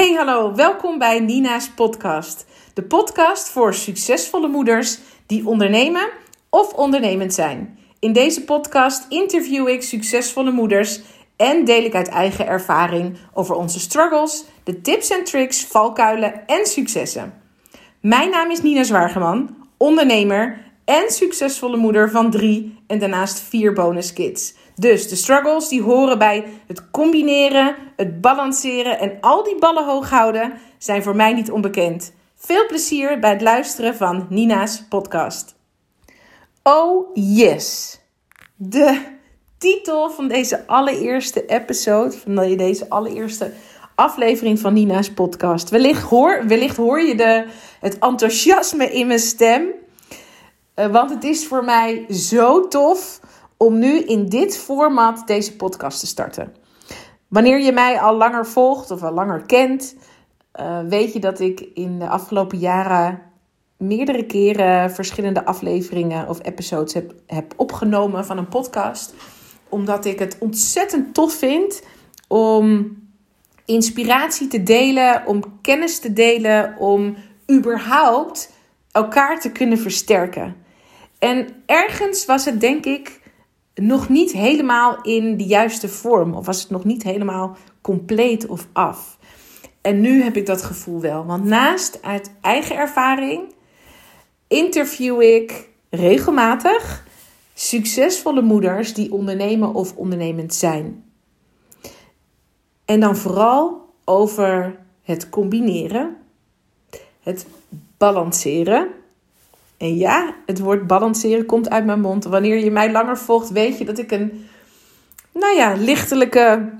Hey hallo, welkom bij Nina's podcast. De podcast voor succesvolle moeders die ondernemen of ondernemend zijn. In deze podcast interview ik succesvolle moeders en deel ik uit eigen ervaring over onze struggles, de tips en tricks, valkuilen en successen. Mijn naam is Nina Zwaargeman, ondernemer en succesvolle moeder van drie en daarnaast vier bonuskids. Dus de struggles die horen bij het combineren, het balanceren en al die ballen hoog houden zijn voor mij niet onbekend. Veel plezier bij het luisteren van Nina's podcast. Oh yes! De titel van deze allereerste episode, van deze allereerste aflevering van Nina's podcast. Wellicht hoor, wellicht hoor je de, het enthousiasme in mijn stem. Uh, want het is voor mij zo tof om nu in dit format deze podcast te starten. Wanneer je mij al langer volgt of al langer kent, uh, weet je dat ik in de afgelopen jaren meerdere keren verschillende afleveringen of episodes heb, heb opgenomen van een podcast. Omdat ik het ontzettend tof vind om inspiratie te delen, om kennis te delen, om überhaupt elkaar te kunnen versterken. En ergens was het denk ik nog niet helemaal in de juiste vorm. Of was het nog niet helemaal compleet of af. En nu heb ik dat gevoel wel. Want naast uit eigen ervaring interview ik regelmatig succesvolle moeders die ondernemen of ondernemend zijn. En dan vooral over het combineren, het balanceren en ja, het woord balanceren komt uit mijn mond. Wanneer je mij langer volgt, weet je dat ik een, nou ja, lichtelijke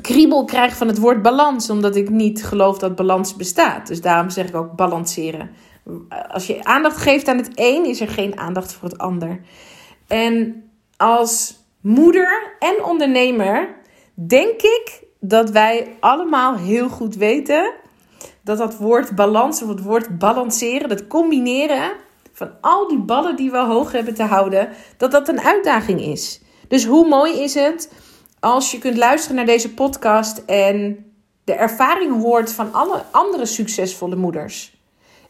kriebel krijg van het woord balans. Omdat ik niet geloof dat balans bestaat. Dus daarom zeg ik ook balanceren. Als je aandacht geeft aan het een, is er geen aandacht voor het ander. En als moeder en ondernemer denk ik dat wij allemaal heel goed weten dat dat woord balans of het woord balanceren, dat combineren van al die ballen die we hoog hebben te houden, dat dat een uitdaging is. Dus hoe mooi is het als je kunt luisteren naar deze podcast en de ervaring hoort van alle andere succesvolle moeders.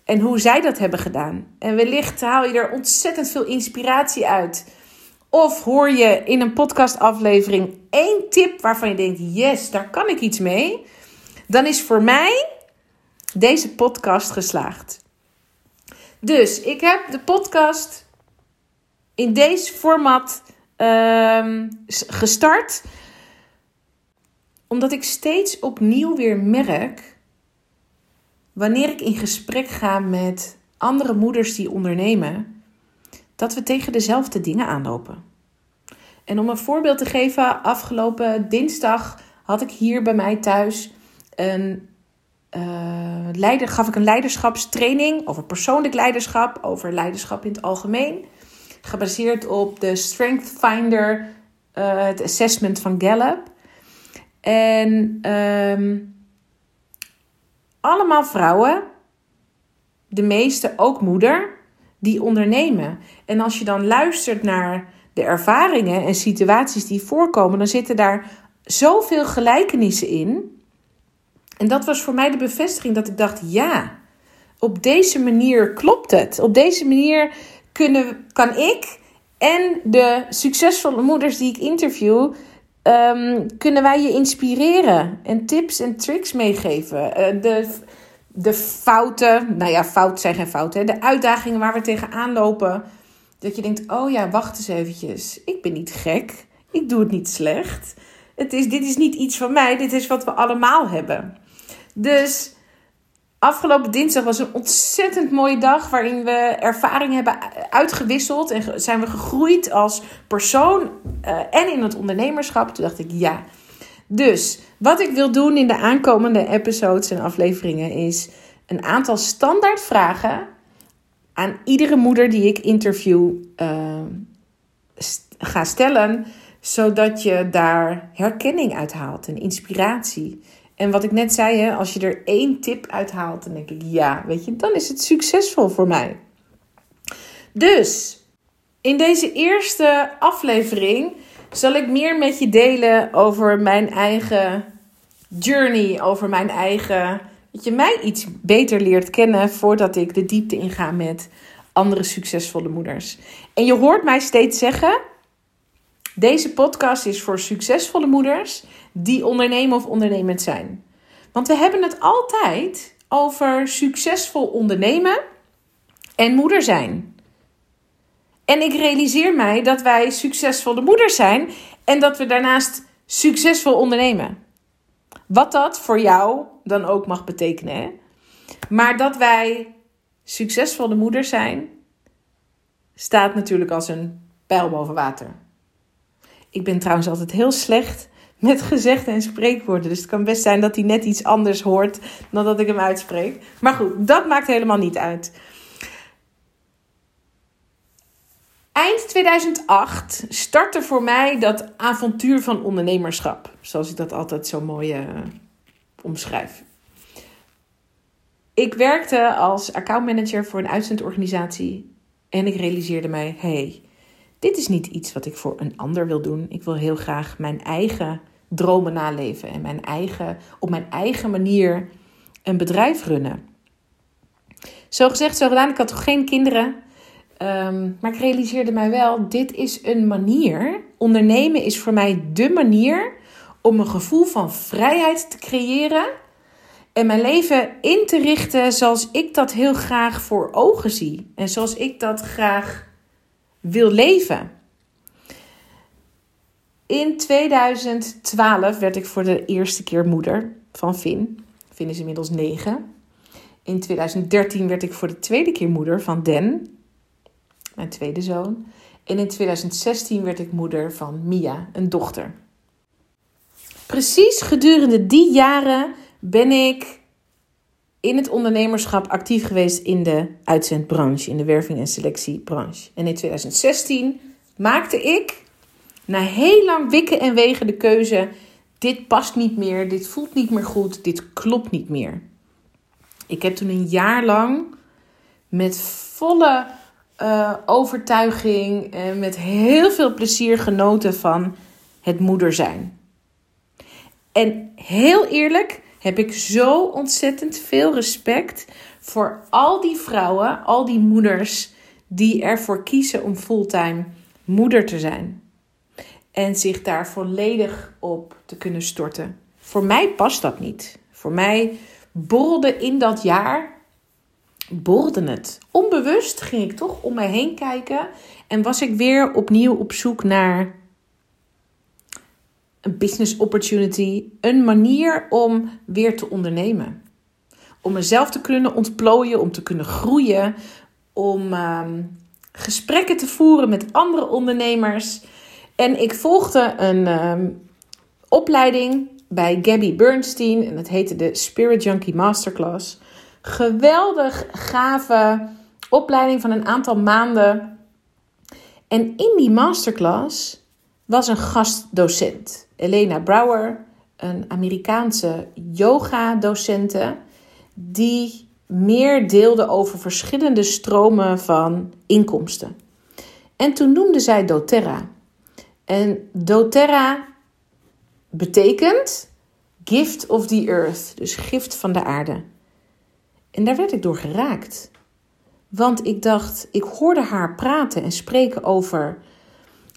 En hoe zij dat hebben gedaan. En wellicht haal je er ontzettend veel inspiratie uit. Of hoor je in een podcastaflevering één tip waarvan je denkt: yes, daar kan ik iets mee. Dan is voor mij deze podcast geslaagd. Dus ik heb de podcast in deze format uh, gestart. Omdat ik steeds opnieuw weer merk. Wanneer ik in gesprek ga met andere moeders die ondernemen. Dat we tegen dezelfde dingen aanlopen. En om een voorbeeld te geven, afgelopen dinsdag had ik hier bij mij thuis een uh, leider, gaf ik een leiderschapstraining over persoonlijk leiderschap, over leiderschap in het algemeen. Gebaseerd op de Strength Finder, uh, het assessment van Gallup. En um, allemaal vrouwen, de meeste ook moeder, die ondernemen. En als je dan luistert naar de ervaringen en situaties die voorkomen, dan zitten daar zoveel gelijkenissen in. En dat was voor mij de bevestiging dat ik dacht: ja, op deze manier klopt het. Op deze manier kunnen, kan ik en de succesvolle moeders die ik interview, um, kunnen wij je inspireren en tips en tricks meegeven. Uh, de, de fouten, nou ja, fout zijn geen fouten, de uitdagingen waar we tegenaan lopen. Dat je denkt: oh ja, wacht eens eventjes. Ik ben niet gek. Ik doe het niet slecht. Het is, dit is niet iets van mij, dit is wat we allemaal hebben. Dus afgelopen dinsdag was een ontzettend mooie dag waarin we ervaring hebben uitgewisseld en zijn we gegroeid als persoon uh, en in het ondernemerschap. Toen dacht ik ja. Dus wat ik wil doen in de aankomende episodes en afleveringen is een aantal standaard vragen aan iedere moeder die ik interview uh, ga stellen, zodat je daar herkenning uit haalt en inspiratie. En wat ik net zei, hè, als je er één tip uithaalt, dan denk ik ja, weet je, dan is het succesvol voor mij. Dus in deze eerste aflevering zal ik meer met je delen over mijn eigen journey over mijn eigen. Dat je mij iets beter leert kennen voordat ik de diepte inga met andere succesvolle moeders. En je hoort mij steeds zeggen: deze podcast is voor succesvolle moeders die ondernemen of ondernemend zijn. Want we hebben het altijd over succesvol ondernemen en moeder zijn. En ik realiseer mij dat wij succesvolle moeders zijn en dat we daarnaast succesvol ondernemen. Wat dat voor jou dan ook mag betekenen. Hè? Maar dat wij succesvolle moeders zijn, staat natuurlijk als een pijl boven water. Ik ben trouwens altijd heel slecht met gezegden en spreekwoorden. Dus het kan best zijn dat hij net iets anders hoort dan dat ik hem uitspreek. Maar goed, dat maakt helemaal niet uit. Eind 2008 startte voor mij dat avontuur van ondernemerschap. Zoals ik dat altijd zo mooi uh, omschrijf. Ik werkte als accountmanager voor een uitzendorganisatie. En ik realiseerde mij: hey, dit is niet iets wat ik voor een ander wil doen. Ik wil heel graag mijn eigen dromen naleven en mijn eigen, op mijn eigen manier een bedrijf runnen. Zo gezegd, zo gedaan. Ik had toch geen kinderen. Ehm, maar ik realiseerde mij wel, dit is een manier. Ondernemen is voor mij de manier om een gevoel van vrijheid te creëren. En mijn leven in te richten zoals ik dat heel graag voor ogen zie. En zoals ik dat graag wil leven. In 2012 werd ik voor de eerste keer moeder van Finn. Finn is inmiddels 9. In 2013 werd ik voor de tweede keer moeder van Den, mijn tweede zoon. En in 2016 werd ik moeder van Mia, een dochter. Precies gedurende die jaren ben ik in het ondernemerschap actief geweest in de uitzendbranche, in de werving- en selectiebranche. En in 2016 maakte ik, na heel lang wikken en wegen, de keuze: dit past niet meer, dit voelt niet meer goed, dit klopt niet meer. Ik heb toen een jaar lang met volle uh, overtuiging en met heel veel plezier genoten van het moeder zijn. En heel eerlijk heb ik zo ontzettend veel respect voor al die vrouwen, al die moeders die ervoor kiezen om fulltime moeder te zijn. En zich daar volledig op te kunnen storten. Voor mij past dat niet. Voor mij borrelde in dat jaar borrelde het. Onbewust ging ik toch om mij heen kijken en was ik weer opnieuw op zoek naar een business opportunity, een manier om weer te ondernemen. Om mezelf te kunnen ontplooien, om te kunnen groeien, om ehm, gesprekken te voeren met andere ondernemers. En ik volgde een ehm, opleiding bij Gabby Bernstein en dat heette de Spirit Junkie Masterclass. Geweldig gave opleiding van een aantal maanden. En in die masterclass was een gastdocent. Elena Brouwer, een Amerikaanse yoga-docente, die meer deelde over verschillende stromen van inkomsten. En toen noemde zij doTERRA. En doTERRA betekent gift of the earth, dus gift van de aarde. En daar werd ik door geraakt. Want ik dacht, ik hoorde haar praten en spreken over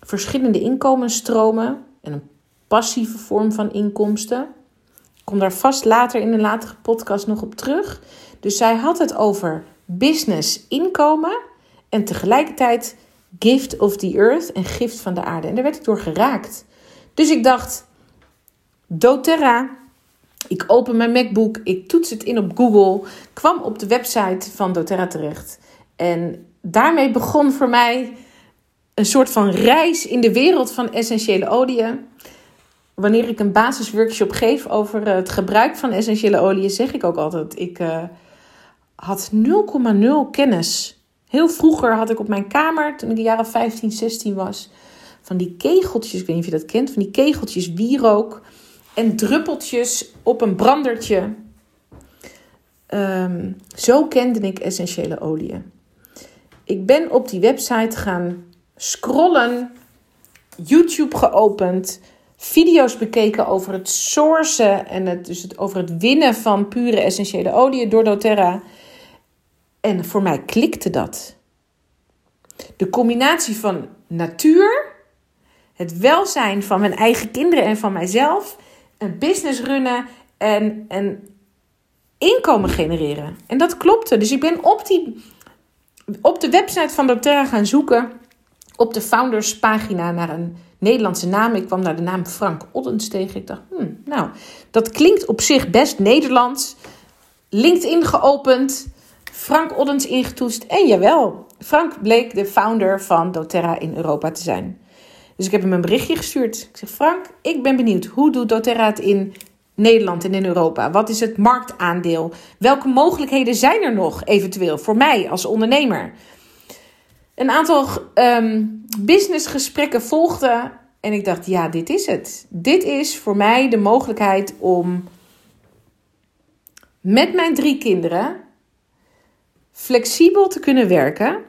verschillende inkomensstromen en een passieve vorm van inkomsten. Ik kom daar vast later in een latere podcast nog op terug. Dus zij had het over business inkomen en tegelijkertijd gift of the earth en gift van de aarde. En daar werd ik door geraakt. Dus ik dacht, doTERRA. Ik open mijn MacBook, ik toets het in op Google, kwam op de website van doTERRA terecht. En daarmee begon voor mij een soort van reis in de wereld van essentiële oliën. Wanneer ik een basisworkshop geef over het gebruik van essentiële oliën, zeg ik ook altijd: ik uh, had 0,0 kennis. Heel vroeger had ik op mijn kamer, toen ik de jaren 15, 16 was, van die kegeltjes, ik weet niet of je dat kent, van die kegeltjes wierook en druppeltjes op een brandertje. Um, zo kende ik essentiële oliën. Ik ben op die website gaan scrollen, YouTube geopend, video's bekeken over het sourcen en het, dus het, over het winnen van pure essentiële oliën door doTERRA. En voor mij klikte dat. De combinatie van natuur, het welzijn van mijn eigen kinderen en van mijzelf, een business runnen en een inkomen genereren. En dat klopte. Dus ik ben op, die, op de website van doTERRA gaan zoeken, op de founders pagina naar een Nederlandse naam. Ik kwam naar de naam Frank Oddens tegen. Ik dacht, hmm, nou, dat klinkt op zich best Nederlands. LinkedIn geopend, Frank Oddens ingetoetst. En jawel, Frank bleek de founder van doTERRA in Europa te zijn. Dus ik heb hem een berichtje gestuurd. Ik zeg, Frank, ik ben benieuwd. Hoe doet doTERRA het in Nederland en in Europa? Wat is het marktaandeel? Welke mogelijkheden zijn er nog eventueel voor mij als ondernemer? Een aantal um, businessgesprekken volgden en ik dacht, ja, dit is het. Dit is voor mij de mogelijkheid om met mijn drie kinderen flexibel te kunnen werken.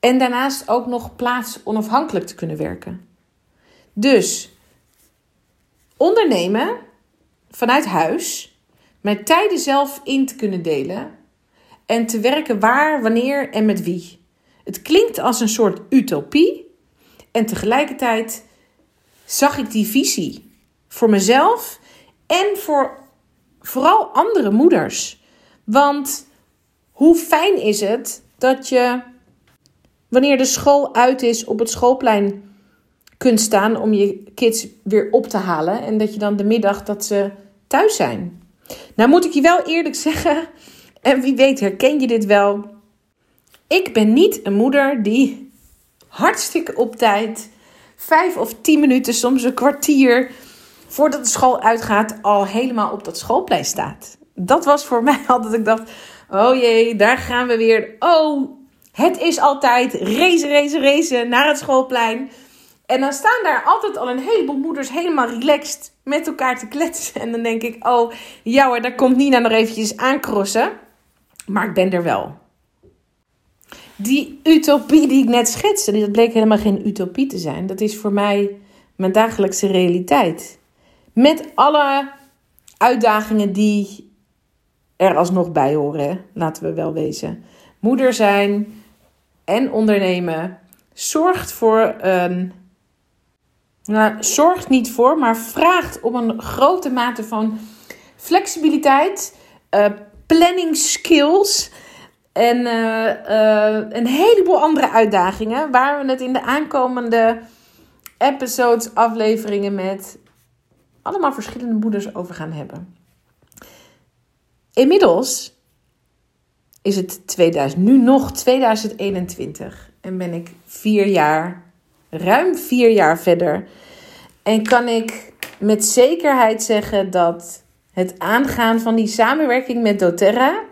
En daarnaast ook nog plaats onafhankelijk te kunnen werken. Dus ondernemen vanuit huis, mijn tijden zelf in te kunnen delen en te werken waar, wanneer en met wie. Het klinkt als een soort utopie en tegelijkertijd zag ik die visie voor mezelf en voor vooral andere moeders. Want hoe fijn is het dat je wanneer de school uit is op het schoolplein kunt staan om je kids weer op te halen en dat je dan de middag dat ze thuis zijn. Nou moet ik je wel eerlijk zeggen, en wie weet herken je dit wel. Ik ben niet een moeder die hartstikke op tijd, vijf of tien minuten, soms een kwartier voordat de school uitgaat, al helemaal op dat schoolplein staat. Dat was voor mij altijd, ik dacht, oh jee, daar gaan we weer. Oh, het is altijd race, race, race naar het schoolplein. En dan staan daar altijd al een heleboel moeders helemaal relaxed met elkaar te kletsen. En dan denk ik, oh, ja hoor, daar komt Nina nog eventjes aankrossen. Maar ik ben er wel. Die utopie die ik net schetste, dat bleek helemaal geen utopie te zijn. Dat is voor mij mijn dagelijkse realiteit. Met alle uitdagingen die er alsnog bij horen, laten we wel wezen. Moeder zijn en ondernemen zorgt voor een. Nou, zorgt niet voor, maar vraagt om een grote mate van flexibiliteit, uh, planning skills en uh, uh, een heleboel andere uitdagingen. Waar we het in de aankomende episodes, afleveringen met allemaal verschillende moeders over gaan hebben. Inmiddels is het 2000, nu nog 2021 en ben ik vier jaar, ruim vier jaar verder. En kan ik met zekerheid zeggen dat het aangaan van die samenwerking met doTERRA,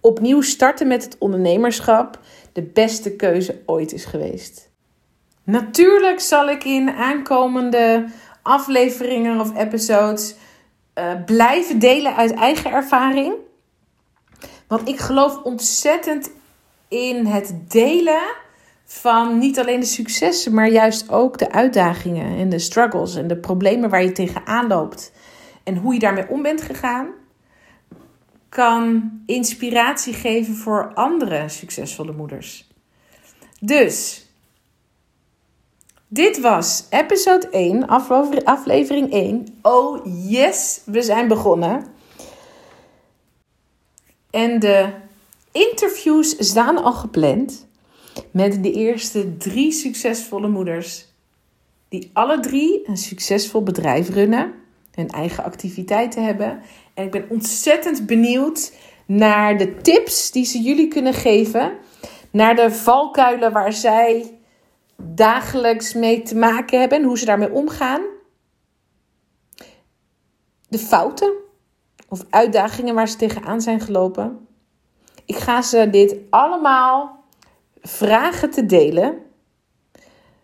opnieuw starten met het ondernemerschap, de beste keuze ooit is geweest. Natuurlijk zal ik in aankomende afleveringen of episodes uh, blijven delen uit eigen ervaring. Want ik geloof ontzettend in het delen van niet alleen de successen, maar juist ook de uitdagingen en de struggles en de problemen waar je tegenaan loopt. En hoe je daarmee om bent gegaan, kan inspiratie geven voor andere succesvolle moeders. Dus dit was episode 1, aflevering 1. Oh yes, we zijn begonnen. En de interviews staan al gepland met de eerste drie succesvolle moeders. Die alle drie een succesvol bedrijf runnen, hun eigen activiteiten hebben. En ik ben ontzettend benieuwd naar de tips die ze jullie kunnen geven. Naar de valkuilen waar zij dagelijks mee te maken hebben en hoe ze daarmee omgaan. De fouten of uitdagingen waar ze tegenaan zijn gelopen. Ik ga ze dit allemaal vragen te delen,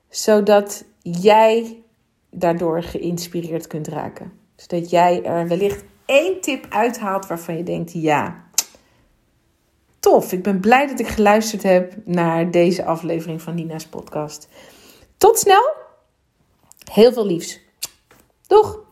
zodat jij daardoor geïnspireerd kunt raken. Zodat jij er wellicht één tip uithaalt waarvan je denkt: ja, tof. Ik ben blij dat ik geluisterd heb naar deze aflevering van Nina's podcast. Tot snel Heel veel liefs. Doeg!